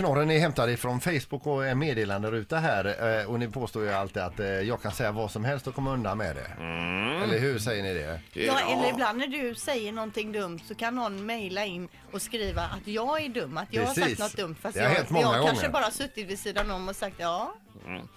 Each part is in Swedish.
knorren är hämtad ifrån Facebook och en meddelanderuta här. eh, Och ni påstår ju alltid att eh, jag kan säga vad som helst och komma undan med det. Eller hur säger ni det? Ja, eller ibland när du säger någonting dumt så kan någon mejla in och skriva att jag är dum, att jag har Precis. sagt något dumt. Fast har jag, jag gånger. kanske bara suttit vid sidan om och sagt ja.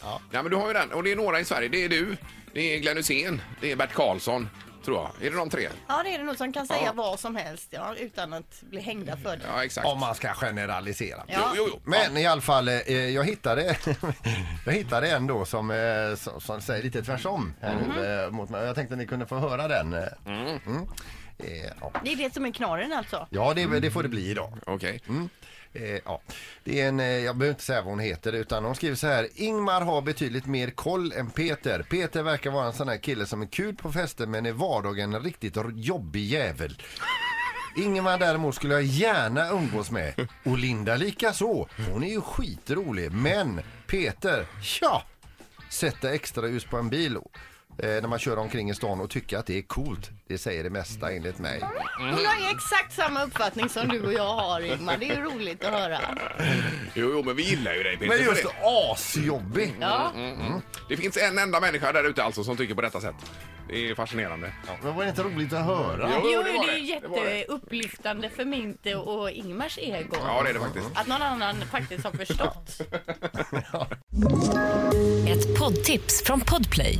Ja, men du har ju den. Och det är några i Sverige. Det är du, det är Glenn Hysén, det är Bert Karlsson, tror jag. Är det de tre? Ja, det är det nog som kan säga Ja. vad som helst ja, utan att bli hängda för det. Ja, exakt. Om man ska generalisera. Ja. Jo, jo, jo. Men i alla fall, eh, jag hittade, jag hittade en då som, eh, som, som säger lite tvärsom här nu, eh, mot mig. Jag tänkte ni kunde få höra den. eh. Mm. Eh, ja. Det är det som är knorren alltså. Ja, det, det får det bli idag. Okej. Eh, ja. Det är en, eh, jag behöver inte säga vad hon heter utan hon skriver så här. Ingmar har betydligt mer koll än Peter. Peter verkar vara en sån här kille som är kul på fester men i vardagen en riktigt jobbig jävel. Ingmar däremot skulle jag gärna umgås med. Och Linda lika så. Hon är ju skitrolig. Men Peter, ja! Sätta extra ljus på en bil eh, när man kör omkring i stan och tycka att det är coolt. Det säger det mesta enligt mig. Hon har ju exakt samma uppfattning som du och jag har Ingmar. Det är ju roligt att höra. Jo, jo, men vi gillar ju dig Peter Men för just det. asjobbig! Ja. Det finns en enda människa där ute alltså som tycker på detta sätt. Det är fascinerande. Ja, men var det inte roligt att höra? Jo, Jo, det det var är ju det. Det var det. jätteupplyftande för mitt och Ingmars ego. Ja, det är det faktiskt. Att någon annan faktiskt har förstått. Ett poddtips från Podplay.